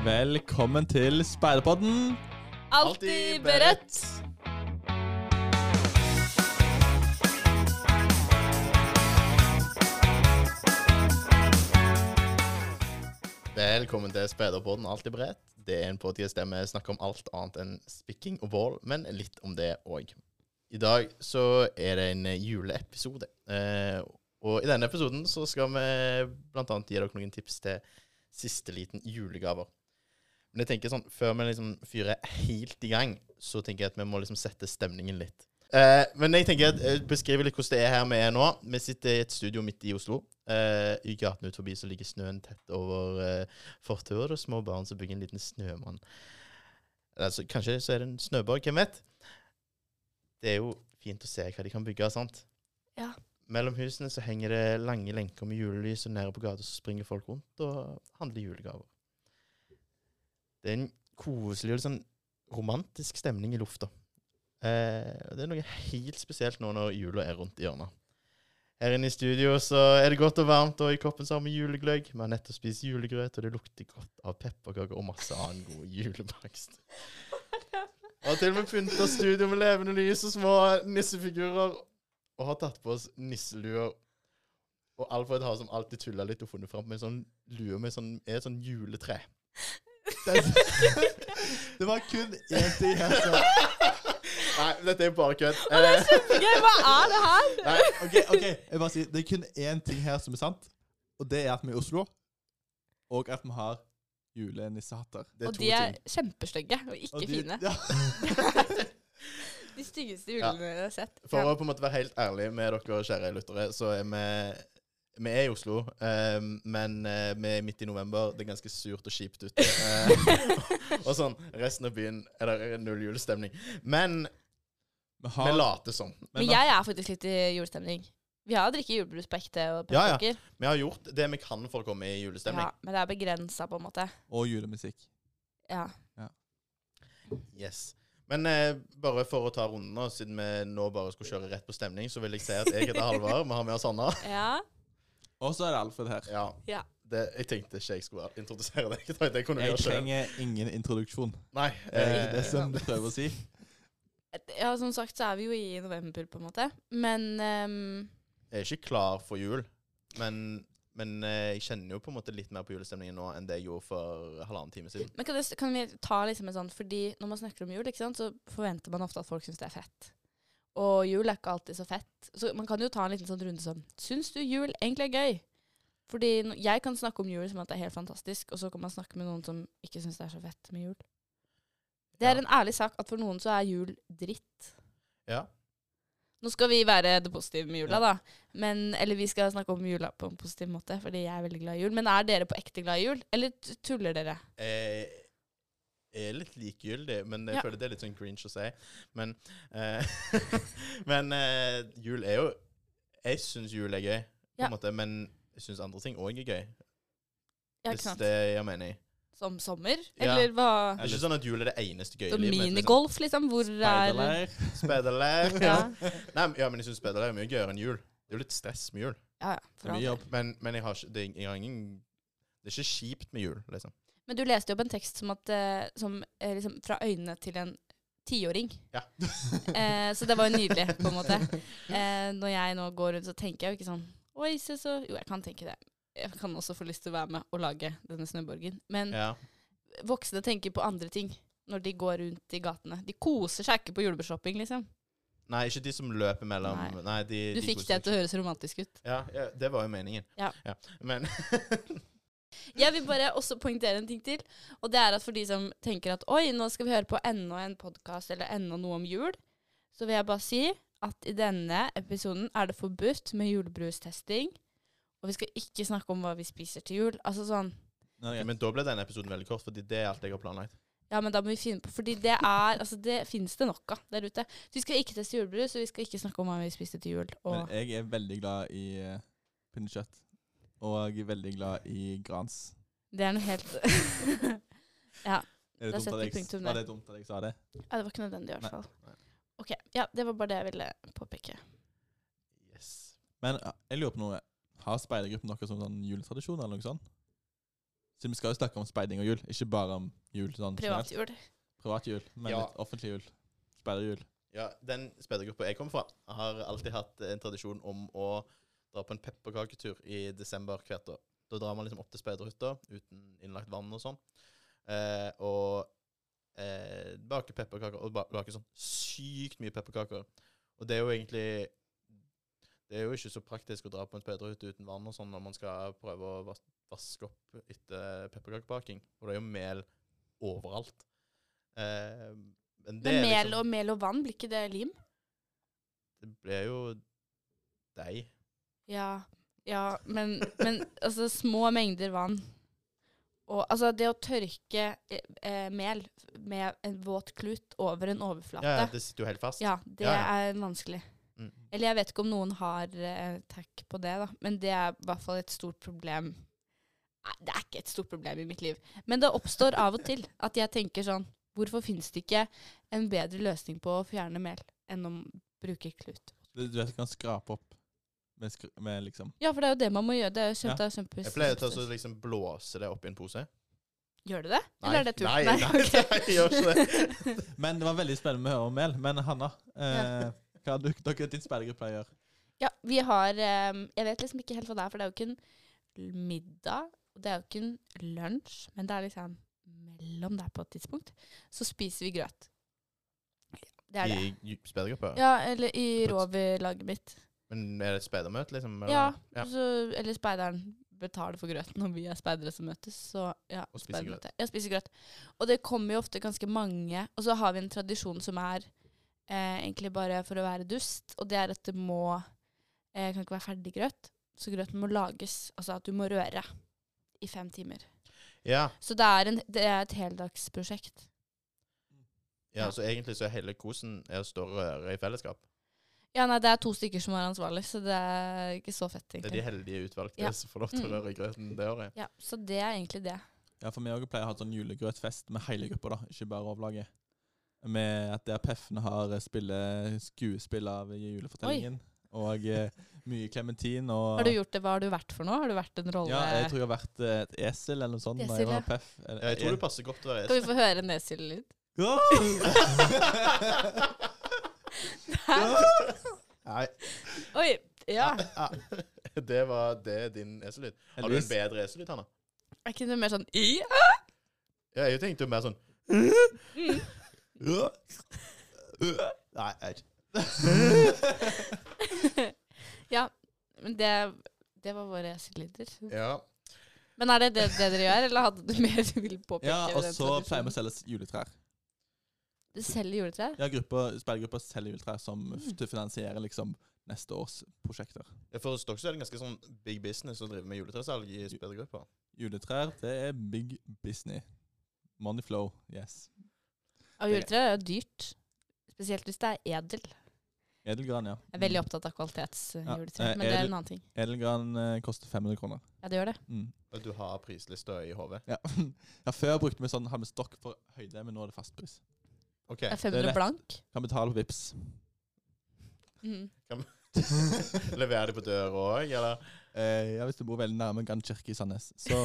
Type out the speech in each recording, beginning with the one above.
Velkommen til Speiderpodden. Alltid beredt. Velkommen til Speiderpodden Alltid beredt. Det er en podkast der vi snakker om alt annet enn spikking og bål, men litt om det òg. I dag så er det en juleepisode. Eh, og i denne episoden så skal vi annet gi dere noen tips til siste liten julegaver. Men jeg tenker sånn, før vi liksom fyrer helt i gang, så tenker jeg at vi må liksom sette stemningen litt. Eh, men jeg tenker at jeg beskriver litt hvordan det er her vi er nå. Vi sitter i et studio midt i Oslo. Eh, I gaten ut forbi så ligger snøen tett over eh, fortauet, og det er små barn som bygger en liten snømann. Altså, kanskje så er det en snøborg, hvem vet? Det er jo fint å se hva de kan bygge, sant? Ja. Mellom husene så henger det lange lenker med julelys, og nede på gata så springer folk rundt og handler julegaver. Det er en koselig og sånn romantisk stemning i lufta. Eh, det er noe helt spesielt nå når jula er rundt i hjørnet. Her inne i studio så er det godt og varmt, og i koppen så har vi julegløgg. Vi har nettopp spist julegrøt, og det lukter godt av pepperkaker og masse annen god julebakst. Og til og med pynta studio med levende lys og små nissefigurer, og har tatt på oss nisseluer. Og Alfred har som alltid tulla litt og funnet fram med en sånn lue med sånn, er sånn juletre. Det, det var kun én ting jeg sa. Nei, dette er bare kødd. Det er Eh, kjempegøy! Hva er det her? nei, OK, ok, jeg bare sier det er kun én ting her som er sant, og det er at vi er i Oslo, og at vi har julenissehatter. det er Og to de er ting. kjempestygge og ikke Og de- fine. Ja. De styggeste julene jeg har sett. For Ja. å på en måte være helt ærlig med dere kjære lyttere, så er vi vi er i Oslo, eh, men eh, vi er midt i november. Det er ganske surt og kjipt ute. Eh, og sånn, resten av byen er det null julestemning. Men Vi vi later som. Men jeg er faktisk litt i julestemning. Vi har drikket julebrus på ekte og Ja, ja. Vi har gjort det vi kan for å komme i julestemning. Ja, men det er begrensa, på en måte. Og julemusikk. Ja. Yes. Men eh, bare for å ta runden siden vi nå bare skulle kjøre rett på stemning, så vil jeg si at jeg heter Halvard. Vi har med oss Anna. ja. Og så er det Alfred her. Ja. Ja. Det, jeg tenkte ikke jeg skulle introdusere deg. Jeg jeg kunne Jeg gjøre trenger ingen introduksjon. Nei. Det er Eh, det som du prøver å si. ja, som sagt så er vi jo i november, på en måte. Men um... Jeg er ikke klar for jul, men, men eh, jeg kjenner jo på en måte litt mer på julestemningen nå enn det jeg gjorde for halvannen time siden. Men kan, det, kan vi ta liksom en sånn Fordi når man snakker om jul, ikke sant, så forventer man ofte at folk syns det er fett. Og jul er ikke alltid så fett. Så man kan jo ta en liten sånn runde sånn Syns du jul egentlig er gøy? Fordi jeg kan snakke om jul som at det er helt fantastisk, og så kan man snakke med noen som ikke syns det er så fett med jul. Det er Ja. en ærlig sak at for noen så er jul dritt. Ja. Nå skal vi være det positive med jula, Ja. da. Men, eller vi skal snakke om jula på en positiv måte, fordi jeg er veldig glad i jul. Men er dere på ekte glad i jul, eller tuller dere? Jeg er litt likegyldig, men jeg Ja. føler det er litt sånn cringe å si. Men, eh, men eh, jul er jo Jeg syns jul er gøy, på Ja. måte, men jeg syns andre ting òg er gøy. Ja, Hvis det gir mening. Som sommer? Ja. Eller hva? Det er ikke sånn at jul er det eneste gøye i livet. liksom. minigolf, liksom? Hvor er Speiderleir. Ja. Nei, men- ja, men jeg syns speiderleir er mye gøyere enn jul. Det er jo litt stress med jul. Ja, ja. Det er mye jobb. Men, men jeg, har ikke, det, jeg har ingen Det er ikke kjipt med jul, liksom. Men du leste jo opp en tekst som, at, eh, som eh, liksom fra øynene til en tiåring. Ja. eh, så det var jo nydelig, på en måte. Eh, når jeg nå går rundt, så tenker jeg jo ikke sånn Oi, se så Jo, jeg kan tenke det. Jeg kan også få lyst til å være med og lage denne snøborgen. Men Ja. voksne tenker på andre ting når de går rundt i gatene. De koser seg ikke på julebordsshopping, liksom. Nei, ikke de som løper mellom Nei. Nei, de, Du de fikk det til å høres romantisk ut. ja, ja, det var jo meningen. Ja. Men Jeg vil bare også poengtere en ting til. Og det er at for de som tenker at oi, nå skal vi høre på enda en podkast eller enda noe om jul, så vil jeg bare si at i denne episoden er det forbudt med julebrustesting. Og vi skal ikke snakke om hva vi spiser til jul. Altså sånn greit. Men da ble denne episoden veldig kort, fordi det er alt jeg har planlagt. Ja, men da må vi finne på Fordi det er Altså, det finnes det nok av der ute. Så vi skal ikke teste julebrus, og vi skal ikke snakke om hva vi spiste til jul. Og Men jeg er veldig glad i uh, pinnekjøtt. Og veldig glad i grans. det er noe helt Ja. Er Da det dumt setter vi jeg, punktum var det dumt at jeg sa det? ja, det var ikke nødvendig i hvert fall. Nei. OK. Ja, det var bare det jeg ville påpeke. Yes. Men jeg lurer på noe. Har speidergruppen noe som sånn juletradisjon eller noe sånt? Så vi skal jo snakke om speiding og jul, ikke bare om jul. sånn. Privatjul. Privatjul, men Ja. litt offentlig jul. Speiderjul. Ja, Den speidergruppa jeg kommer fra, har alltid hatt en tradisjon om å dra på en pepperkaketur i desember hvert år. Da drar man liksom opp til speiderhytta uten innlagt vann og sånn. Eh, og eh, baker pepperkaker. Og baker sånn sykt mye pepperkaker. Og det er jo egentlig Det er jo ikke så praktisk å dra på en speiderhytte uten vann og sånn når man skal prøve å vas vaske opp etter pepperkakebaking. Og det er jo mel overalt. Eh, men det Men mel liksom- og mel og vann, blir ikke det lim? Det blir jo deg. Ja, ja men, men altså små mengder vann og altså det å tørke eh, eh, mel med en våt klut over en overflate Ja, Ja, det sitter jo helt fast. det Ja, ja. er vanskelig. Mm. Eller jeg vet ikke om noen har eh, tack på det, da. Men det er i hvert fall et stort problem. Nei, det er ikke et stort problem i mitt liv. Men det oppstår av og til at jeg tenker sånn Hvorfor finnes det ikke en bedre løsning på å fjerne mel enn å bruke klut? Du, du vet du kan skrape opp med, med liksom Ja, for det er jo det man må gjøre. Det er jo Ja. kjempe, kjempe Jeg pleier til å liksom blåse det opp i en pose. Gjør du det? Eller er det tull? Nei, nei, ok. nei, jeg gjør ikke det. Men det var veldig spennende å høre om mel. Men Hanna, eh, hva har du, dere din speidergruppe gjør? Ja, vi har eh, Jeg vet liksom ikke helt hva det er, for det er jo ikke en middag, og det er jo ikke en lunsj, men det er liksom mellom der på et tidspunkt. Så spiser vi grøt. Det er det. I speidergruppa? Ja, eller i roverlaget mitt. Men er det et speidermøte, liksom? eller? Ja, ja. Så, eller speideren betaler for grøten når vi er speidere som møtes. Så ja, Og spiser grøt. Ja, spiser grøt. Og det kommer jo ofte ganske mange. Og så har vi en tradisjon som er eh, egentlig bare for å være dust, og det er at det må eh, Kan ikke være ferdig grøt. Så grøten må lages. Altså at du må røre i fem timer. Ja, Så det er, en, det er et heldagsprosjekt. ja, Ja. så egentlig så er hele kosen er å stå og røre i fellesskap. Ja, nei, det er to stykker som er ansvarlig, så det er ikke så fett, Det er de heldige utvalgte Ja. som får lov til å Mm. røre i grøten det året. Ja, så det er egentlig det. Ja, for vi også pleier å ha sånn julegrøtfest med hele gruppa, da, ikke bare overlaget. Med at der Peffene har spille skuespill av julefortellingen. Og eh, mye klementin Har du gjort det? Hva har du vært for noe? Har du vært en rolle? Ja, jeg tror jeg har vært eh, et esel eller noe sånt. Esel, jeg ja. Peff. Eller- Ja, jeg tror du passer godt til å være esel. Kan vi få høre en esel-lyd? Nei. Oi! Ja. Det var det er din esellyd. Har du en Heldigvis. bedre esellyd, Hanna? Er ikke det mer sånn i? Ja, jeg tenkte jo mer sånn Mm. Nei, jeg vet ikke. Ja, men det, det var våre esel-lyder. Ja. Men er det det, det dere gjør, eller hadde du mer du ville påpeke? Ja, ved og den så pleier vi å selge juletrær. Du selger juletrær? Ja, spillergruppa selger juletrær som Mm. finansierer til å finansiere liksom neste års prosjekter. For dere er det ganske sånn big business å drive med juletresalg i spillergruppa? Juletrær, det er big business. Money flow, yes. Og juletrær er jo dyrt. Spesielt hvis det er edel. Edelgran, ja. Jeg er veldig opptatt av kvalitetsjuletre, Ja, men men det er en annen ting. Edelgran eh, koster 500 kroner. Ja, det gjør det. Mm. Og du har prislista i hodet. Ja. ja, før brukte vi sånn, hadde vi stokk for høyde, men nå er det fastpris. OK. Det er det 500 er blank. Kan betale på Vips. Mhm. Leverer de på døra òg, eller? Eh, ja, hvis du bor veldig nærme Grand kirke i Sandnes, så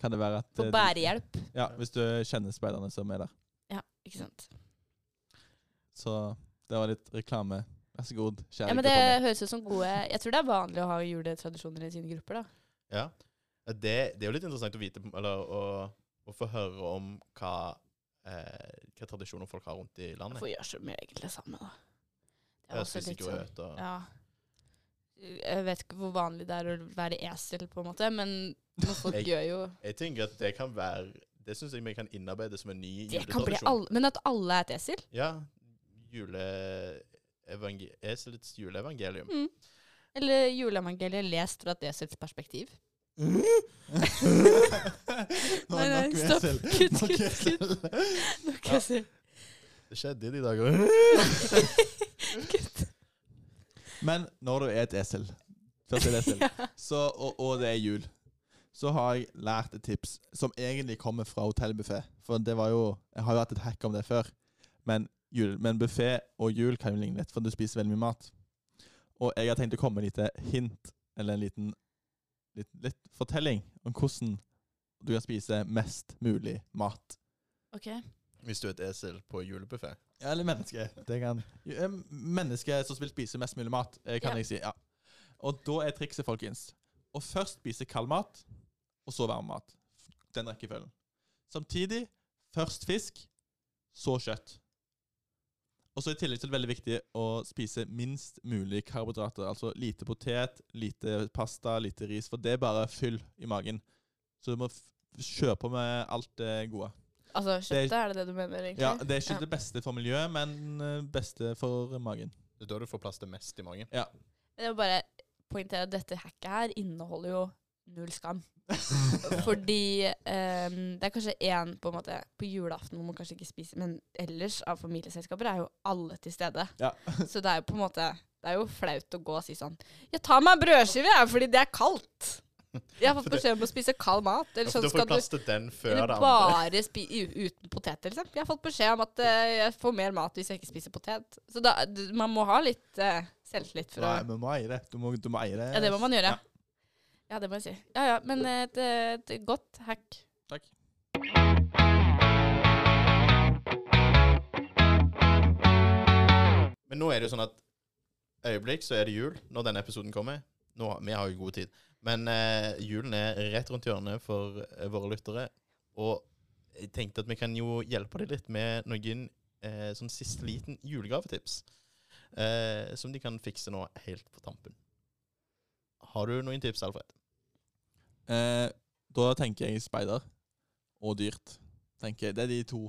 kan det være at For eh, bærehjelp. Ja, hvis du kjenner speiderne som er der. Ja, ikke sant. Så det var litt reklame. Vær så god, kjære Ja, men det høres ut som gode Jeg tror det er vanlig å ha juletradisjoner i sine grupper, da. Ja. Ja, Det, det er jo litt interessant å vite, eller å, å få høre om hva, eh, hva tradisjoner folk har rundt i landet. Hvorfor gjør så mye egentlig det samme, da? Det er også litt sånn og Ja. Jeg vet ikke hvor vanlig det er å være esel, på en måte, men folk Jeg- gjør jo Jeg tenker at det kan være Det syns jeg vi kan innarbeide som en ny det juletradisjon. alle, Men at alle er et esel? Ja. Juleevangel Eselets juleevangelium. Mm. Eller juleevangeliet lest fra et esels perspektiv. Nei, nei, stopp. Kutt, kutt, esel. Nok esel. Det skjedde de dager. Kutt. Men når du er et esel, først et esel, så, og, og det er jul, så har jeg lært et tips som egentlig kommer fra hotellbuffé. For det var jo Jeg har jo hatt et hack om det før. Men, jul, men buffé og jul kan jo ligne litt, for du spiser veldig mye mat. Og jeg har tenkt å komme med et lite hint, eller en liten litt, litt fortelling om hvordan Du kan spise mest mulig mat. OK. Hvis du er et esel på julebuffé. Ja, eller menneske. Det kan Menneske som vil spise mest mulig mat, eh, kan Ja. jeg si. ja. Og da er trikset, folkens, å først spise kald mat, og så varm mat. Den rekkefølgen. Samtidig først fisk, så kjøtt. Og så I tillegg til er det veldig viktig å spise minst mulig karbohydrater. Altså lite potet, lite pasta, lite ris. For det er bare fyll i magen. Så du må kjøre på med alt det gode. Altså kjøttet, er det det du mener, egentlig? Ja, Det er ikke Ja. det beste for miljøet, men eh, beste for magen. Det er da du får plass til mest i magen. Ja. Jeg vil bare poengtere at dette hacket her inneholder jo null skam. Fordi um, det er kanskje én på en måte på julaften hvor man kanskje ikke spiser, men ellers av familieselskaper er jo alle til stede. Ja. Så det er jo på en måte Det er jo flaut å gå og si sånn Ja, ta meg en brødskive, jeg, fordi det er kaldt. Jeg har fått beskjed om å spise kald mat. Eller sånn får skal du du plass til den før eller det andre. bare spi uten poteter, liksom. Jeg har fått beskjed om at uh, jeg får mer mat hvis jeg ikke spiser potet. Så da, man må ha litt uh, selvtillit for Nei, å men må eie det. Du må, du må eie det. Ja, det må man gjøre. Ja. Ja, det må jeg si. Ja ja, men et, et godt hack. Takk. Men nå er det jo sånn at øyeblikk så er det jul når denne episoden kommer. Nå, vi har jo god tid. Men eh, julen er rett rundt hjørnet for eh, våre lyttere. Og jeg tenkte at vi kan jo hjelpe dem litt med noen eh, sånn siste liten julegavetips. Eh, som de kan fikse nå helt på tampen. Har du noen tips, Alfred? Eh, da tenker jeg speider og dyrt. Tenker, jeg. det er de to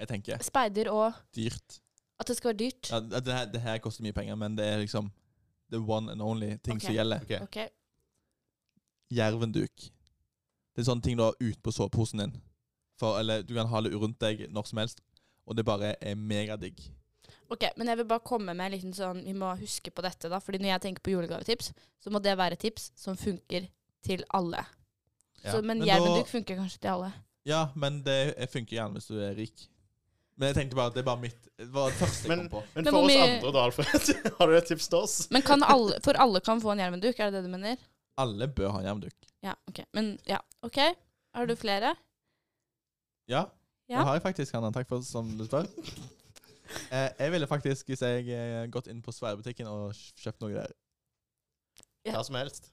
jeg tenker. Speider og Dyrt. at det skal være dyrt. Ja, det, her, det her koster mye penger, men det er liksom the one and only ting Ok. som gjelder. Ok. OK. Jervenduk. Det er sånne ting du har ut på soveposen din. For, eller du kan ha det rundt deg når som helst, og det bare er megadigg. Ok, Men jeg vil bare komme med en liten sånn Vi må huske på dette, da. Fordi når jeg tenker på julegavetips, så må det være tips som funker til alle. Så, men Men jervenduk funker kanskje til alle. Ja, men det funker gjerne hvis du er rik. Men jeg tenkte bare at det er bare mitt Det var det første jeg Men, kom på. men Men for oss mye- andre, da, Alfred, har du et tips til oss? Men kan alle, for alle kan få en jervenduk, er det det du mener? Alle bør ha jervenduk. Ja, ok. Men ja, OK. Har du flere? Ja, Ja. det har jeg faktisk, Hanna. Takk for som du spør. Eh, jeg ville faktisk, hvis jeg eh, gått inn på Sværebutikken og kjøpt noe der. Hva ja. som helst.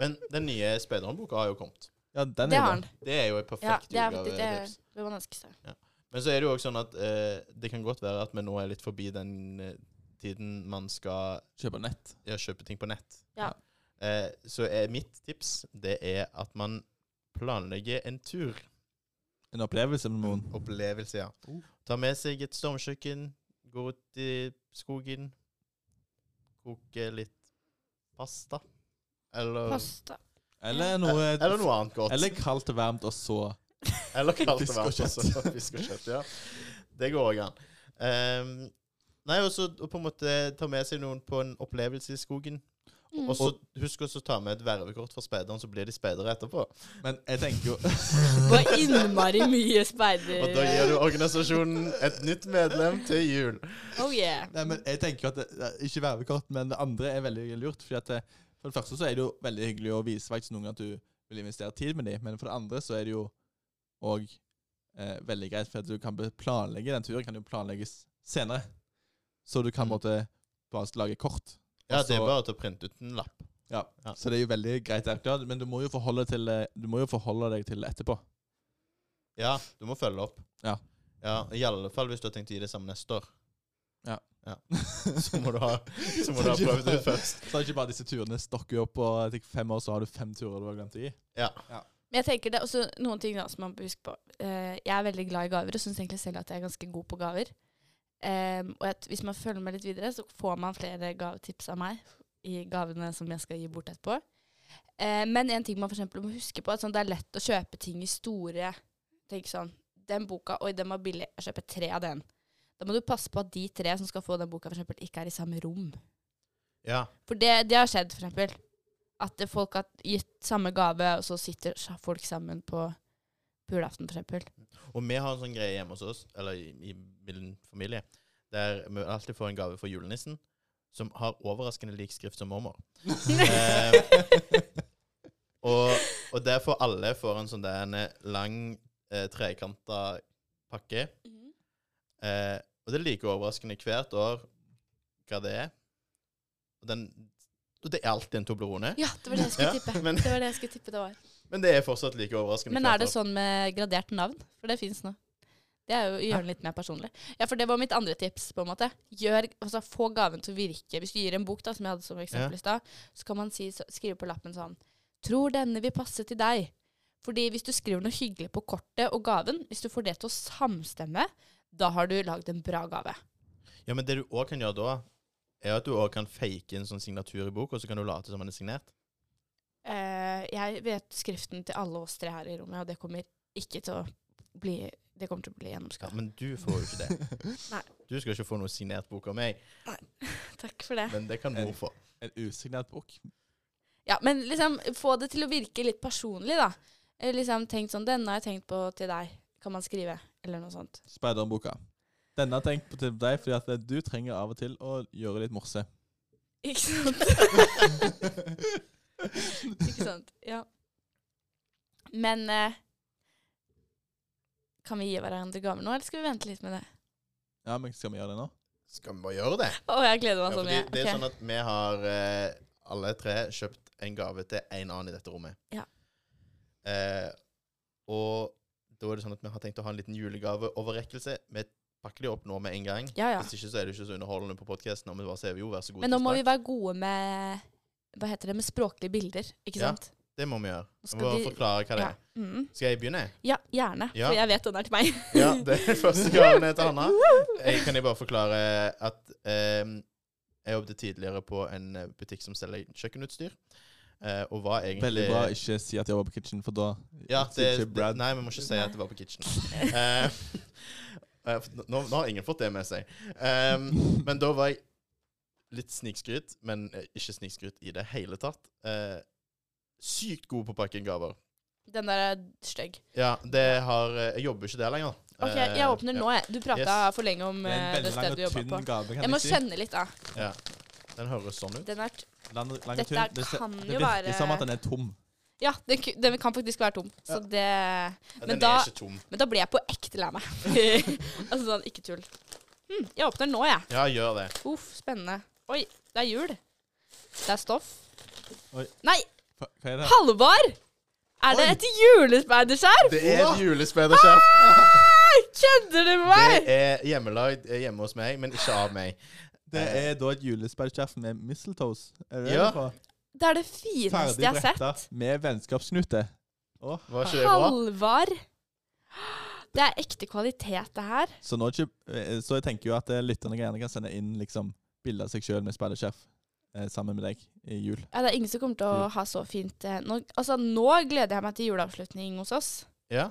Men den nye Speideren-boka har jo kommet. Ja, den Det er har den. Det er jo Ja, perfekt det er det, det man ønsker seg. Men så er det jo også sånn at eh, det kan godt være at vi nå er litt forbi den eh, tiden man skal Kjøpe nett. ja, kjøpe ting på nett. Ja. Eh, så er mitt tips det er at man planlegger en tur. En opplevelse med noen. Opplevelse, ja. Oh. Ta med seg et stormkjøkken, gå ut i skogen, koke litt pasta. Eller, Pasta. Eller noe eller noe annet godt. Eller kaldt og varmt, og så Eller kaldt og varmt, og så. Fisk og kjøtt, ja. Det går òg an. Um, nei, og så på en måte ta med seg noen på en opplevelse i skogen. Mm. Og så husk å ta med et vervekort for speideren, så blir de speidere etterpå. Men jeg tenker jo Det var innmari mye speidere. Og da gir du organisasjonen et nytt medlem til jul. Oh yeah. Nei, men jeg tenker jo at det, Ikke vervekort, men det andre er veldig lurt. Fordi at det, For det første så er det jo veldig hyggelig å vise faktisk noen at du vil investere tid med dem. Men for det andre så er det jo òg eh, veldig greit, for at du kan planlegge den turen kan jo planlegges senere. Så du kan Mm. måtte bare lage kort. Ja, det er bare til å printe ut en lapp. Ja. Ja. Så det er jo veldig greit men du må til, du må jo forholde deg til det etterpå. Ja, du må følge opp. Ja. Ja, I alle fall hvis du har tenkt å gi det samme neste år. Ja. Så må du ha, så må du ha prøvd det først. Så er det ikke bare disse turene stokker opp, og etter fem år så har du fem turer du har glemt å gi. Ja. Men jeg tenker det er også noen ting da som man bør huske på. Eh, jeg er veldig glad i gaver, og syns egentlig selv at jeg er ganske god på gaver. Um, og at hvis man følger med litt videre, så får man flere gavetips av meg i gavene som jeg skal gi bort etterpå. Uh, men en ting man for eksempel må huske på, er at sånn, det er lett å kjøpe ting i store Tenk sånn Den boka, oi, den var billig. Jeg kjøper tre av den. Da må du passe på at de tre som skal få den boka, for eksempel, ikke er i samme rom. ja. For det, det har skjedd, for eksempel. At folk har gitt samme gave, og så sitter folk sammen på, på julaften, for eksempel. Og vi har en sånn greie hjemme hos oss, eller i, i min familie, der vi alltid får en gave fra julenissen som har overraskende lik skrift som mormor. Eh, og og derfor alle får en sånn der en lang, eh, trekanta pakke. Mhm. Eh, og det er like overraskende hvert år hva det er. Og, den, og det er alltid en Toblerone. Ja, det var det jeg skulle Ja, tippe. men- Det var det jeg skulle tippe det var. Men det er fortsatt like overraskende. Men er det sånn med gradert navn? For det fins nå. Det er jo å gjøre den litt mer personlig. Ja, for det var mitt andre tips. på en måte. Gjør, altså Få gaven til å virke. Hvis du gir en bok, da, som jeg hadde som eksempel Ja. i stad, så kan man si, så, skrive på lappen sånn Tror denne vil passe til deg. Fordi hvis du skriver noe hyggelig på kortet og gaven, hvis du får det til å samstemme, da har du lagd en bra gave. Ja, men det du òg kan gjøre da, er at du òg kan fake en sånn signatur i boka, og så kan du late som den er signert. Uh, jeg vet skriften til alle oss tre her i rommet, og det kommer ikke til å bli Det kommer til å bli Ja, men du får jo ikke det. Nei. Du skal ikke få noe signert bok av meg, Nei, Takk for det. men det kan mor få. En usignert bok. Ja, men liksom få det til å virke litt personlig, da. Liksom tenkt sånn 'Denne har jeg tenkt på til deg', kan man skrive. Eller noe sånt. Speiderboka. Denne har tenkt på til deg fordi at du trenger av og til å gjøre litt morse. Ikke sant? Ikke sant? Ja. Men eh, Kan vi gi hverandre gaver nå, eller skal vi vente litt med det? Ja, men skal vi gjøre det nå? Skal vi bare gjøre det? Å, jeg gleder Ja, meg så fordi mye. det er okay. sånn at vi har eh, alle tre kjøpt en gave til en annen i dette rommet. Ja. Eh, og da er det sånn at vi har tenkt å ha en liten julegaveoverrekkelse. Vi pakker de opp nå med en gang. Ja, ja. Hvis ikke så er det ikke så underholdende på podkasten. Men nå må vi være gode med Hva heter det? Med språklige bilder, ikke Ja, sant? Det må vi gjøre. Vi må de- forklare hva det Ja. er. Mm. Skal jeg begynne? ja, gjerne. For jeg vet den er til meg. Ja, det er første gaven til Hanna. Jeg kan jeg bare forklare at um, jeg jobbet tidligere på en butikk som selger kjøkkenutstyr. Eh, og var egentlig Veldig bra å ikke si at jeg var på Kitchen, for da Ja, det, det, Brad. nei, vi må ikke si at det var på Kitchen. Eh, eh, nå, nå har ingen fått det med seg. Um, men da var jeg litt snikskryt, men ikke snikskryt i det hele tatt. Uh, sykt god på å pakke inn gaver. Den der er stygg. Ja, det har Jeg jobber ikke der lenger. OK, jeg åpner nå, jeg. Du prata Yes. for lenge om Det det stedet du jobber på. gave, Jeg må si. skjønne litt, da. Ja. Den høres sånn ut. Den er t Lang, Dette tynn. Det, jo være det virker være- som at den er tom. Ja, den, den kan faktisk være tom. Så det Ja, Men den da- er ikke tom. Men da blir jeg på ekte lei meg. altså sånn, ikke tull. Hm, jeg åpner nå, jeg. Ja, gjør det. Uff, spennende. Oi, det er jul. Det er stoff. Oi. Nei, Hva er det? Halvor! Er det et julespeiderskjerf? Det er et julespeiderskjerf. Ah, Kødder du med meg? Det er hjemmelagd eh, hjemme hos meg, men ikke av meg. Det er da et julespeiderskjerf med mistletoes. Er det Ja. Det er det fineste Ferdig jeg har sett. med vennskapsknute. Oh, Var ikke det bra? Halvard. Det er ekte kvalitet, det her. Så, nå eh, så jeg tenker jo at eh, lytterne gjerne kan sende inn liksom, bilder av seg sjøl med eh, sammen med deg i jul. Ja, det er ingen som kommer til å ha så fint eh, nå, Altså, nå gleder jeg meg til juleavslutning hos oss. Ja.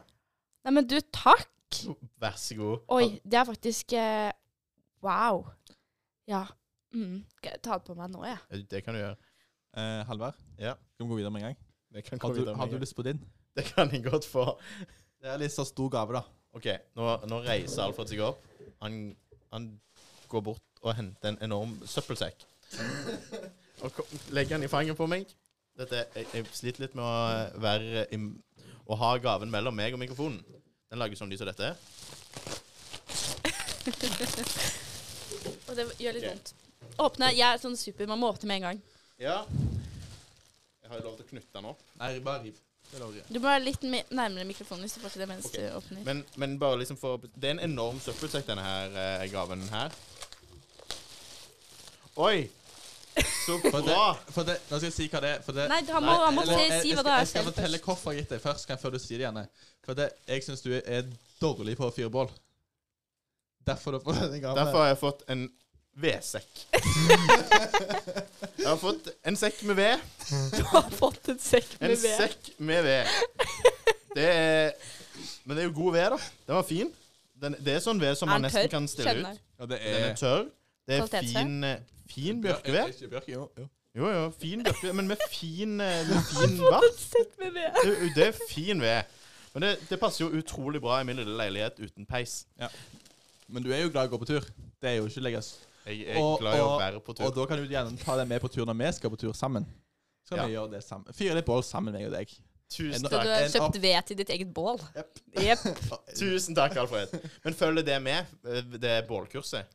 Nei, men du, takk! Vær så god. Oi, det er faktisk eh, Wow. Ja. Mm. Skal jeg ta det på meg nå, jeg? Ja. Det kan du gjøre. Eh, Halvard, Ja. skal vi gå videre med en gang? Det kan, Har du, videre har du gang. lyst på din? det kan jeg godt få. Det er litt så stor gave, da. OK, nå, nå reiser Alfred seg opp. Han, han går bort og henter en enorm søppelsekk. Og kom, legger den i fanget på meg. Dette, jeg, jeg sliter litt med å eh, være i, Å ha gaven mellom meg og mikrofonen. Den lager sånn lyd som dette. Og det gjør litt vondt. Åpne. Jeg er sånn super. Man må åpne med en gang. Ja. Jeg har jo lov til å knytte den opp. Nei, bare riv. Du må være litt me- nærmere mikrofonen hvis du får til det mens Ok. du åpner. Men, men bare liksom for Det er en enorm søppelsekk, denne her eh, gaven her. Oi! Så For det, bra! for det, nå skal jeg si hva det er. For det, Nei, han må, han må Eller, se, jeg, si hva det er jeg skal selv fortelle hvorfor jeg har gitt deg først, kan før du sier det igjen. For det, jeg syns du er dårlig på å fyre bål. Derfor du får denne gaven. Derfor har jeg fått en vedsekk. Jeg har fått en sekk med ved. Du har fått en sekk En med ved. sekk med ved. Det er Men det er jo god ved, da. Den var fin. Den, det er sånn ved som Er man nesten kan stille Kjenner. ut. Ja, det Den er er tørr. Det er fin, eh, fin bjørkeved. Bjørke, jo. jo. Jo, jo, fin bjørkeved, men med fin, eh, med fin en ved. Det, det er fin ved. Men det, det passer jo utrolig bra i min lille leilighet uten peis. Men du er jo glad i å gå på tur. Det er jo ikke legges. Jeg er Og- glad i å være på tur. Og da kan du gjerne ta deg med på tur når vi skal på tur sammen. Så kan Ja. vi gjøre det sammen. Fyre litt bål sammen, meg og deg. Tusen takk. Så du har kjøpt ved til ditt eget bål? Jepp. Yep. Tusen takk, Alfred. Men følger det med, eh, det bålkurset?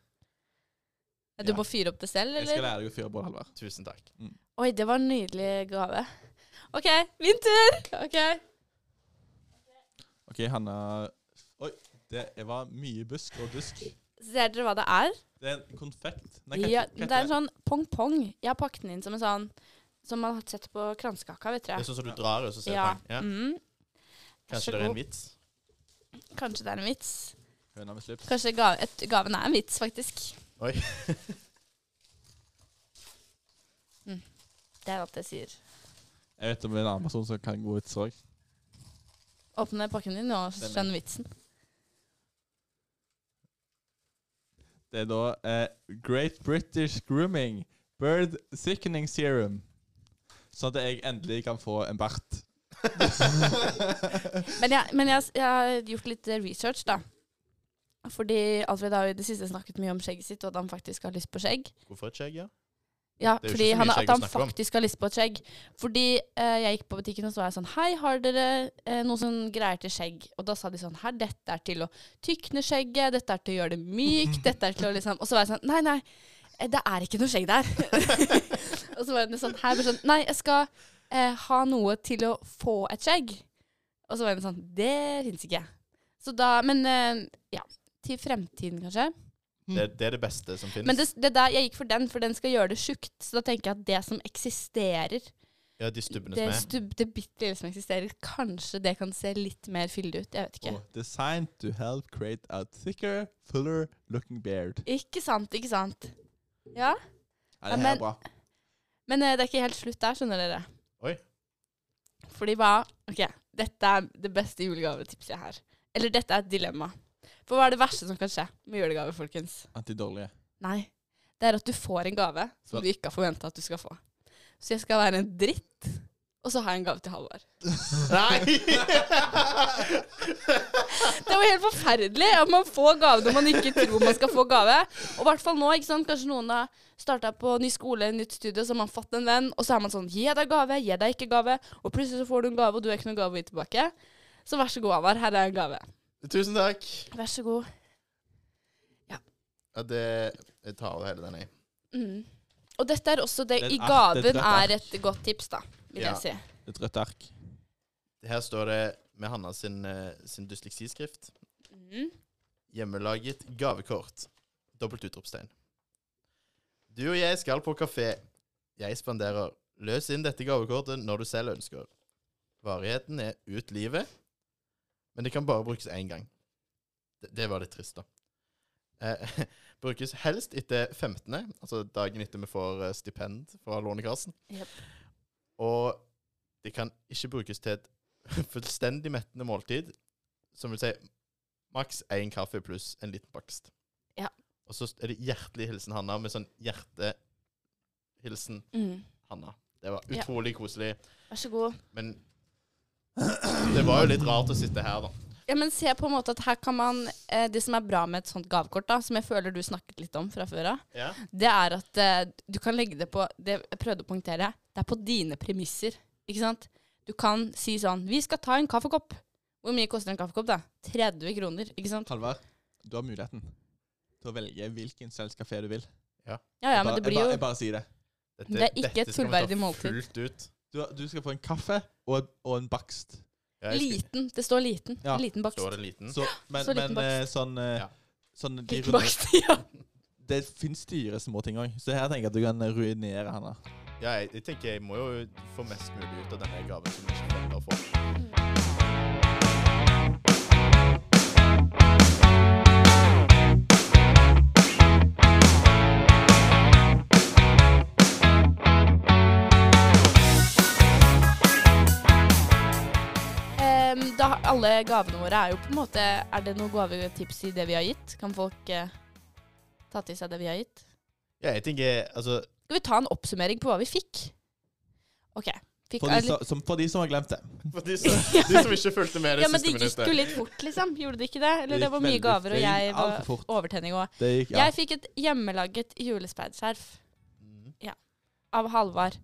Du Ja. må fyre opp det selv, Jeg skal lære deg å fyre bål, Halvard. Tusen takk. Oi, det var en nydelig gave. OK, min tur! OK. OK, Hanna Oi, det var mye busk og dusk. Ser dere hva det er? Det er en konfekt. Nei, hva Ja, heter- det er en sånn pong-pong. Jeg har pakket den inn som en sånn som man har sett på kransekaka, vet Det er dere. sånn som du drar og så ser Ja. du Ja. Mm. Vær Kanskje det er en vits? Kanskje det er en vits. Høna med slips. Kanskje ga et, gaven er en vits, faktisk. Oi. Det er alt jeg sier. Jeg vet om det er en annen person som kan gode vitser òg. Åpne pakken din og Den skjønn vitsen. Det er da eh, Great British Grooming Bird Sickening Serum. Sånn at jeg endelig kan få en bart. Men, jeg, men jeg, jeg har gjort litt research, da. Fordi Alfred har jo i det siste snakket mye om skjegget sitt, og at han faktisk har lyst på skjegg. Hvorfor et skjegg, ja? Ja, fordi han, at han om. faktisk har lyst på et skjegg. Fordi eh, jeg gikk på butikken og så var jeg sånn Hei, har dere eh, noe sånn greier til skjegg? Og da sa de sånn Her, dette er til å tykne skjegget, dette er til å gjøre det mykt, dette er til å liksom Og så var jeg sånn Nei, nei, eh, det er ikke noe skjegg der. og så var det sånn her bare sånn Nei, jeg skal eh, ha noe til å få et skjegg. Og så var det sånn Det fins ikke. Så da Men eh, ja. Til fremtiden, kanskje. Det, det er det beste som finnes. Men det, det der, jeg gikk for den, for den skal gjøre det tjukt. Så da tenker jeg at det som eksisterer, ja, de stubbene det, som er. stubb, det bitte lille som eksisterer, kanskje det kan se litt mer fyldig ut. Jeg vet ikke. Oh, designed to help create a thicker, fuller looking beard. Ikke sant, ikke sant. Ja. Ja, det Ja, her men- er bra. Men eh, det er ikke helt slutt der, skjønner dere. Oi. Fordi hva Ok, dette er det beste julegavetipset jeg har. Eller dette er et dilemma. For hva er det verste som kan skje med julegaver, folkens? At de dårlige? Nei. Det er at du får en gave som du ikke har forventa at du skal få. Så jeg skal være en dritt, og så har jeg en gave til Halvard. Nei! Det var helt forferdelig at man får gave når man ikke tror man skal få gave. Og i hvert fall nå, ikke sant. Kanskje noen har starta på ny skole, nytt studie, så har man fått en venn, og så er man sånn Gi deg gave, gi deg ikke gave. Og plutselig så får du en gave, og du har ikke noen gave å gi tilbake. Så vær så god, Avar, Her er en gave. Tusen takk. Vær så god. Ja, det Jeg tar det hele den, jeg. Mm. Og dette er også det Det er i gaven det er et er et godt tips, da, vil Ja. jeg si. Et rødt ark. Her står det med Hanna sin, eh, sin dysleksiskrift. Mm. Hjemmelaget gavekort. Dobbelt utropstegn. Du og jeg skal på kafé. Jeg spanderer. Løs inn dette gavekortet når du selv ønsker. Varigheten er ut livet, men det kan bare brukes én gang. Det, det var litt trist, da. Eh, brukes helst etter 15., altså dagen etter vi får eh, stipend fra Lånekassen. Yep. Og det kan ikke brukes til et fullstendig mettende måltid, som vil si maks én kaffe pluss en liten bakst. Ja. Og så er det hjertelig hilsen Hanna, med sånn hjertehilsen Mm. Hanna. Det var Ja. utrolig koselig. Vær så god. Men det var jo litt rart å sitte her, da. Ja, men se på en måte at her kan man eh, Det som er bra med et sånt gavekort, da, som jeg føler du snakket litt om fra før av, Ja. det er at eh, du kan legge det på Det jeg prøvde å poengtere, det er på dine premisser. Ikke sant? Du kan si sånn Vi skal ta en kaffekopp. Hvor mye koster en kaffekopp, da? 30 kroner, ikke sant? Halvard, du har muligheten til å velge hvilken selskapé du vil. Ja, ja, men jeg, det bare, jo jeg, bare, jeg bare sier det. Dette, Det er ikke dette et fullverdig måltid. Fullt ut. Du, du skal få en kaffe og, og en bakst. Ja, jeg skal- liten. Det står liten. Ja. En liten bakst. Står det liten? Så, men Så liten men eh, bakst. sånn, eh, Ja. sånn de Liten runde, bakst, ja. Det fins dyre småting òg, så her tenker jeg at du kan ruinere henne Ja, jeg, jeg tenker jeg må jo få mest mulig ut av denne gaven som jeg ikke til å få. Alle gavene våre er jo på en måte Er det noen gavetips i det vi har gitt? Kan folk eh, ta til seg det vi har gitt? Ja, jeg tenker altså Skal vi ta en oppsummering på hva vi fikk? OK. Fikk For de, alle- som, som, for de som har glemt det. For de som, de som ikke fulgte med det ja, men det gikk jo litt fort, liksom. Gjorde det ikke det? Eller Det det var mye gaver, og jeg var fort. overtenning òg. Ja. Jeg fikk et hjemmelaget julespeiderskjerf Ja. av Halvard.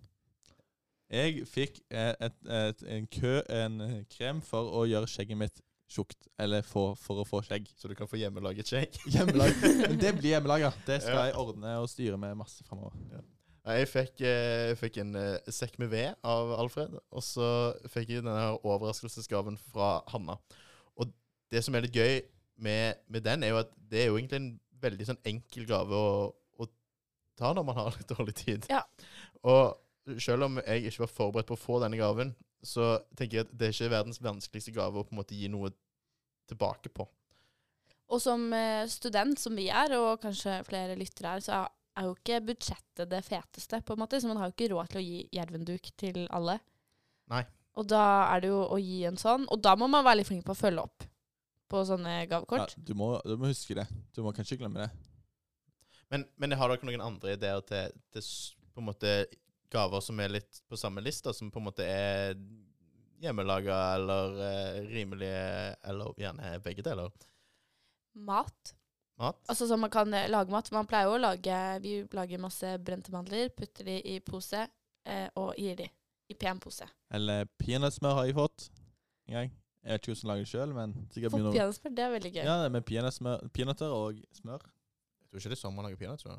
Jeg fikk et, et, et, en kø, en eh, krem for å gjøre skjegget mitt tjukt. Eller for, for å få skjegg. Så du kan få hjemmelaget skjegg? Hjemmelag. Men det blir hjemmelaga. Det skal Ja. jeg ordne og styre med masse framover. Ja. Jeg fikk, eh, jeg fikk en eh, sekk med ved av Alfred, og så fikk jeg denne overraskelsesgaven fra Hanna. Og det som er litt gøy med, med den, er jo at det er jo egentlig en veldig sånn enkel gave å, å ta når man har litt dårlig tid. Ja. Og selv om jeg ikke var forberedt på å få denne gaven, så tenker jeg at det er ikke verdens vanskeligste gave å på en måte gi noe tilbake på. Og som eh, student, som vi er, og kanskje flere lyttere er, så er- jo ikke budsjettet det feteste, på en måte. Så man har jo ikke råd til å gi jervenduk til alle. Nei. Og da er det jo å gi en sånn, og da må man være litt flink på å følge opp på sånne Ja, gavekort. du, må, du må huske det. Du må kanskje glemme det. Men, men har dere noen andre ideer til, til på en måte gaver som er litt på samme lista, som på en måte er hjemmelaga eller eh, rimelige, eller gjerne begge deler? Mat. Mat? Altså så man kan eh, lage mat. Man pleier jo å lage Vi lager masse brente mandler, putter de i pose eh, og gir de i pen pose. Eller peanøttsmør har jeg fått en gang. Jeg vet ikke hvordan jeg lager det sjøl, men sikkert Fått peanøttsmør, det er veldig gøy. Ja, det er med peanøttsmør- peanøtter og smør. Jeg tror ikke det er sånn man lager peanøtter.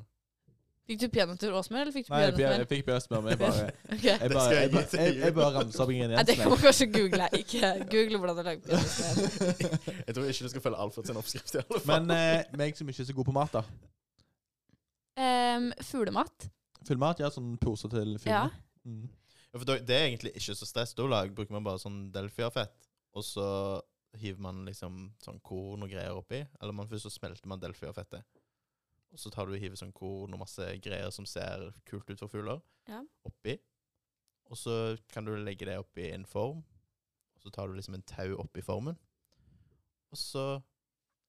Fikk du peanøtter og smør, eller fikk du Nei, jeg, Nei, jeg fikk peanøttsmør, men jeg bare. Jeg bare, jeg jeg, igjen. jeg, jeg bare ramser opp Nei, det kan man kanskje google. Ikke google hvordan du lager peanøttsmør. Jeg tror ikke du skal følge Alfred sin oppskrift i alle fall. Men eh, meg som ikke er så god på mat, da. Um, fuglemat. Fuglemat, ja. Sånn poser til Ja. Mm. Ja, for det er egentlig ikke så stress. Da bruker man bare sånn delfiafett, og så hiver man liksom sånn korn og greier oppi. Eller man først så smelter man delfiafettet. Og så tar du og hiver sånn korn og masse greier som ser kult ut for fugler, Ja. oppi. Og så kan du legge det oppi en form. Og så tar du liksom en tau oppi formen. Og så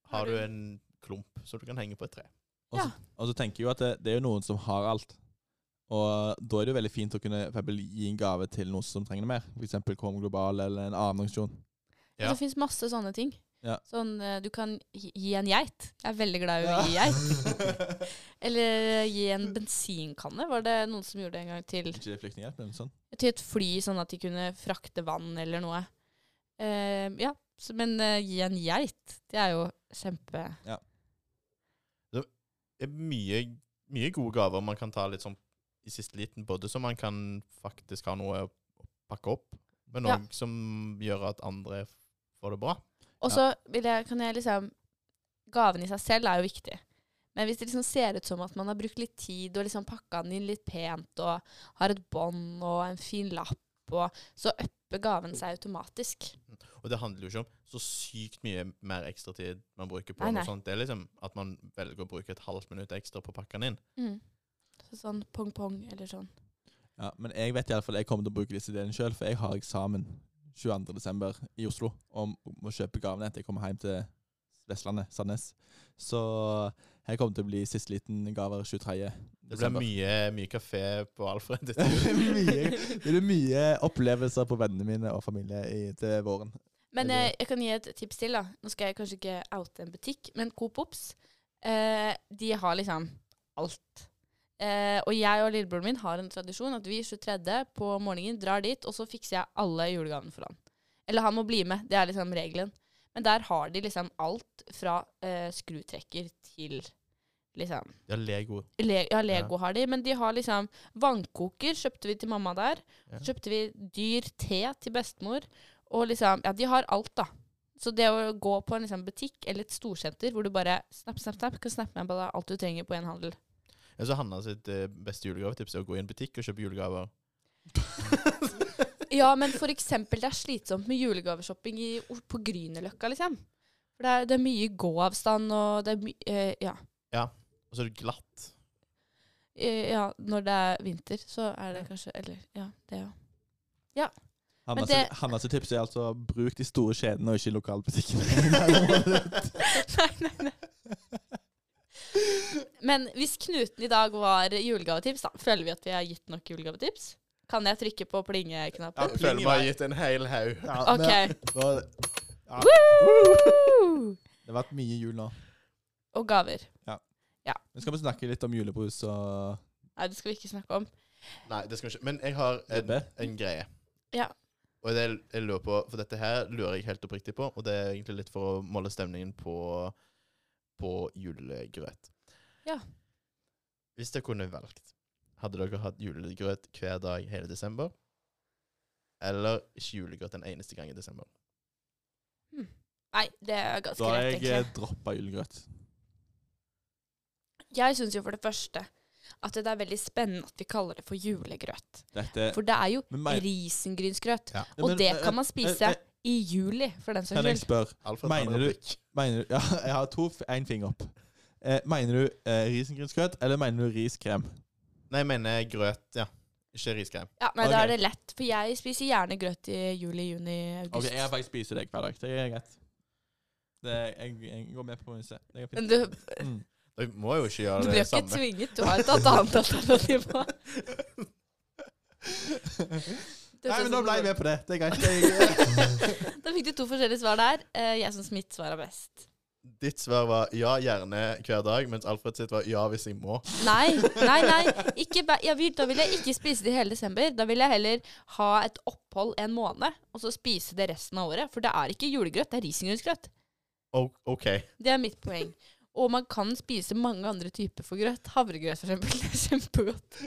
Har har du- du en klump som du kan henge på et tre. Og så, Ja. og så tenker jeg jo at det, det er jo noen som har alt. Og da er det jo veldig fint å kunne eksempel, gi en gave til noen som trenger det mer. F.eks. Kom Global eller en annen organisasjon. Ja. Det fins masse sånne ting. Ja. Sånn, eh, du kan gi en geit. Jeg er veldig glad i å gi geit. Eller eh, gi en bensinkanne. Var det noen som gjorde det en gang til, Ikke flyktninghjelp, men sånn. til et fly, sånn at de kunne frakte vann eller noe? Uh, ja, så, men uh, gi en geit, det er jo kjempe det er mye, mye gode gaver man kan ta litt sånn i siste liten, både så man kan faktisk ha noe å pakke opp, men Ja. som gjør at andre får det bra. Og så vil jeg, kan jeg liksom Gaven i seg selv er jo viktig. Men hvis det liksom ser ut som at man har brukt litt tid og liksom pakka den inn litt pent og har et bånd og en fin lapp, og, så upper gaven seg automatisk. Og det handler jo ikke om så sykt mye mer ekstra tid man bruker på Nei, noe sånt. Det er liksom at man velger å bruke et halvt minutt ekstra på å pakke den inn. Mm. Så sånn pong-pong eller sånn. Ja, men jeg vet iallfall jeg kommer til å bruke disse ideene sjøl, for jeg har eksamen 22.12. i Oslo om å kjøpe gavene etter jeg kommer hjem til Vestlandet, Sandnes. Så her kommer det til å bli siste liten gaver 23. Det blir mye, mye kafé på Alfred. det blir mye, det blir mye opplevelser på vennene mine og familie i, til våren. Men jeg, jeg kan gi et tips til. da. Nå skal jeg kanskje ikke oute en butikk, men Coop Ops eh, de har liksom alt. Eh, og jeg og lillebroren min har en tradisjon at vi 23. på morgenen drar dit, og så fikser jeg alle julegavene for han. Eller han må bli med. Det er liksom regelen. Men der har de liksom alt fra eh, skrutrekker til liksom Ja, Lego. Le Ja, Lego har de, men de har liksom vannkoker, kjøpte vi til mamma der. Ja. Kjøpte vi dyr te til bestemor. Og liksom, ja, de har alt, da. Så det å gå på en liksom, butikk eller et storsenter hvor du bare snapp, snapp, snapp, kan snappe med bare alt du trenger på en handel. Ja, så Hanna sitt eh, beste julegavetips er å gå i en butikk og kjøpe julegaver. Ja, men for eksempel, det er slitsomt med julegaveshopping i, på Grünerløkka, liksom. For det er, det er mye gåavstand, og det er mye eh, Ja. Og så er det glatt. Eh, ja, når det er vinter, så er det kanskje Eller, ja, det òg. Ja. Hannas, det- Hanna tips er altså bruk de store kjedene og ikke lokalbutikkene. nei, nei, nei. Men hvis Knuten i dag var julegavetips, da føler vi at vi har gitt nok julegavetips? Kan jeg trykke på Ja, plingeknappen? Ja, Føler vi har gitt en hel haug. Ja, OK. men- det- ja, det har vært mye jul nå. Og gaver. Ja. Men skal vi snakke litt om julebrus og Nei, det skal vi ikke snakke om. Nei, det skal vi ikke. Men jeg har en, en greie. Ja. Og det jeg lurer på, for dette her lurer jeg helt oppriktig på, og det er egentlig litt for å måle stemningen på, på julegrøt. Ja. Hvis dere kunne valgt, hadde dere hatt julegrøt hver dag hele desember? Eller ikke julegrøt en eneste gang i desember? Nei, det er ganske Da har jeg eh, egentlig. droppa julegrøt. Jeg syns jo for det første at det er veldig spennende at vi kaller det for julegrøt. Dette For det er jo meg- risengrynsgrøt. Ja. Og Men, det men, kan man eh, spise men, i juli, for den saks Kan jeg spørre Mener du- Mener du Ja, jeg har to én finger opp. Eh, mener du eh, risengrynsgrøt, eller mener du riskrem? Nei, jeg mener grøt, ja. Ikke riskrem. Ja, nei, Da er det lett. For jeg spiser gjerne grøt i juli, juni, august. OK, jeg har faktisk spist det hver dag. Det er greit. Det, jeg, jeg går med på se. Det er Men fint. du, Mm. Du må jo ikke gjøre du det jo ikke samme. tvinget. Du har et annet alternativ Nei, men sånn ble jeg med på det. Det er greit. Jeg, Da fikk du to forskjellige svar der. Eh, Jeg syns mitt svar er best. Ditt svar var ja, gjerne hver dag, mens Alfred sitt var ja, hvis jeg må. Nei, nei, nei. Ikke ba jeg vil, da vil jeg ikke spise det i hele desember. Da vil jeg heller ha et opphold en måned, og så spise det resten av året. For det er ikke julegrøt, det er risengrynsgrøt. Oh, OK. Det er mitt poeng. Og man kan spise mange andre typer for grøt. Havregrøt, for eksempel. Det er kjempegodt.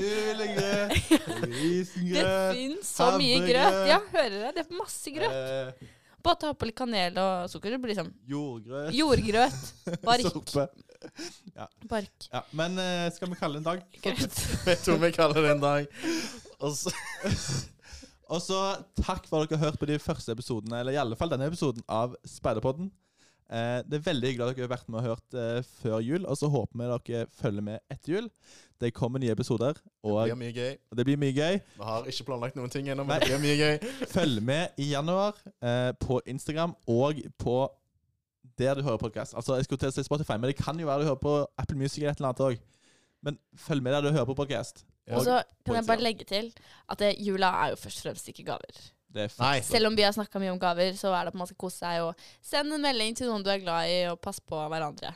Julegrøt, Det risengryt fins så mye havregrøt. grøt. Ja, hører dere? Det er masse grøt. eh, Bare ta på litt kanel og sukker. Det blir liksom Jordgrøt. jordgrøt. Bark. Sorpe. Bark. Ja, men eh, skal vi kalle det en dag? Greit. Jeg tror vi kaller det en dag? Og så Og så takk for at dere har hørt på de første episodene, eller i alle fall denne episoden av Speiderpodden. Eh, det er veldig hyggelig at dere har vært med og hørt eh, før jul, og så håper vi dere følger med etter jul. Det kommer nye episoder, Det blir mye gøy. det blir mye gøy. Vi har ikke planlagt noen ting ennå, Nei. det blir mye gøy. Følg med i januar eh, på Instagram og på der du hører podkast. Altså, jeg skulle til å si Spotify, men det kan jo være du hører på Apple Music eller et eller annet òg. Men følg med der du hører på podkast. Og så kan jeg bare legge til at det, jula er jo først og fremst ikke gaver. Det er Nei. Selv om vi har snakka mye om gaver, så er det at man skal kose seg og sende en melding til noen du er glad i, og passe på hverandre.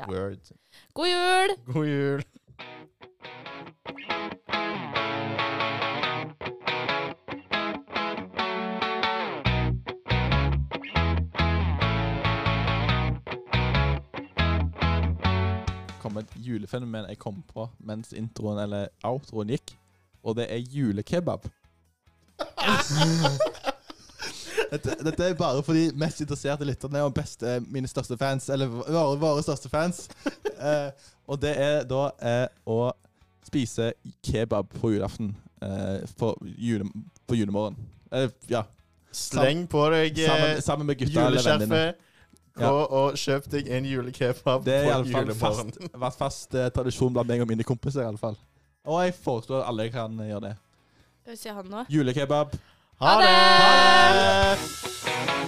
Ja. Word. God jul! God jul. kom et julefenomen jeg kom på mens introen eller outroen gikk, og det er julekebab. Dette, dette er bare for de mest interesserte lytterne og beste, mine største fans, eller våre, våre største fans. Eh, og det er da eh, å spise kebab på julaften eh, på, jule, på julemorgen. Eh, ja, Sleng på deg eh, sammen, sammen med gutta juleskjerfet. Gå og kjøp deg en julekebab på julemorgen. Det har vært fast eh, tradisjon blant meg og mine kompiser. i alle fall. Og jeg foreslår at alle kan eh, gjøre det. Skal vi se han nå. Julekebab. Ha det! Ha det!